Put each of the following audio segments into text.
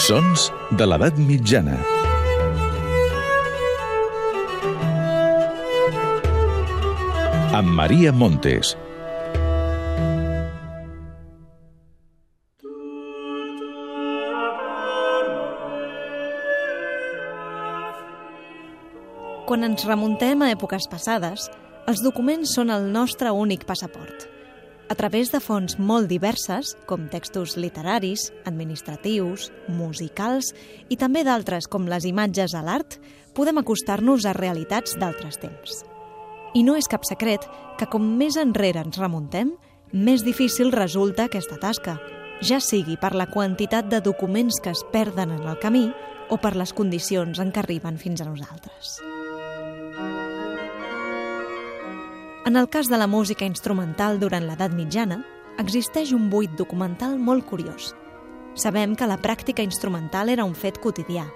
Sons de l'edat mitjana. Amb Maria Montes. Quan ens remuntem a èpoques passades, els documents són el nostre únic passaport. A través de fonts molt diverses, com textos literaris, administratius, musicals i també d'altres com les imatges a l'art, podem acostar-nos a realitats d'altres temps. I no és cap secret que com més enrere ens remuntem, més difícil resulta aquesta tasca, ja sigui per la quantitat de documents que es perden en el camí o per les condicions en què arriben fins a nosaltres. En el cas de la música instrumental durant l'edat mitjana, existeix un buit documental molt curiós. Sabem que la pràctica instrumental era un fet quotidià.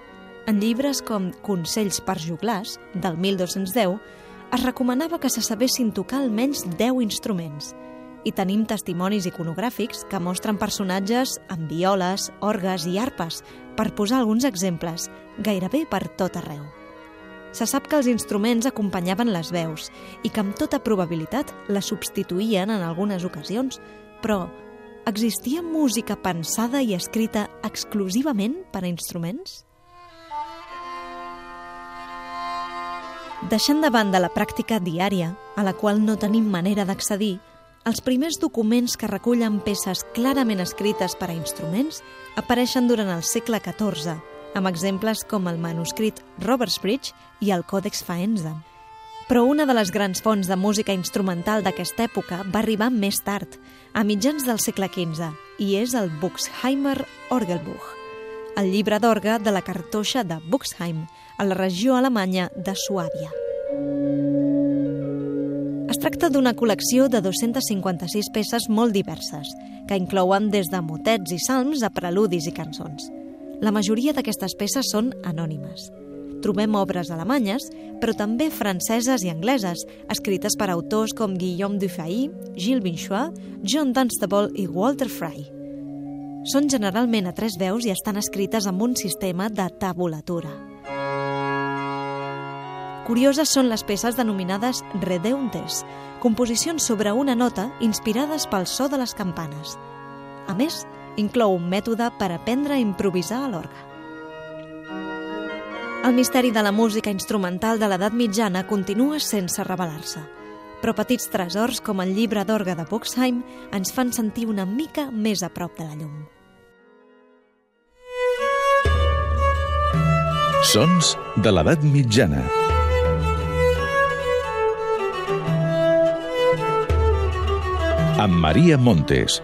En llibres com Consells per juglars, del 1210, es recomanava que se sabessin tocar almenys 10 instruments. I tenim testimonis iconogràfics que mostren personatges amb violes, orgues i arpes, per posar alguns exemples, gairebé per tot arreu. Se sap que els instruments acompanyaven les veus i que amb tota probabilitat la substituïen en algunes ocasions, però existia música pensada i escrita exclusivament per a instruments? Deixant de banda la pràctica diària, a la qual no tenim manera d'accedir, els primers documents que recullen peces clarament escrites per a instruments apareixen durant el segle XIV, amb exemples com el manuscrit Robertsbridge i el Còdex Faenza. Però una de les grans fonts de música instrumental d'aquesta època va arribar més tard, a mitjans del segle XV, i és el Buxheimer Orgelbuch, el llibre d'orgue de la cartoixa de Buxheim, a la regió alemanya de Suàbia. Es tracta d'una col·lecció de 256 peces molt diverses, que inclouen des de motets i salms a preludis i cançons. La majoria d'aquestes peces són anònimes. Trobem obres alemanyes, però també franceses i angleses, escrites per autors com Guillaume Dufay, Gilles Binchois, John Dunstable i Walter Fry. Són generalment a tres veus i estan escrites amb un sistema de tabulatura. Curioses són les peces denominades redeuntes, composicions sobre una nota inspirades pel so de les campanes. A més, inclou un mètode per aprendre a improvisar a l'orgue. El misteri de la música instrumental de l'edat mitjana continua sense revelar-se, però petits tresors com el llibre d'orgue de Buxheim ens fan sentir una mica més a prop de la llum. Sons de l'edat mitjana. Amb Maria Montes.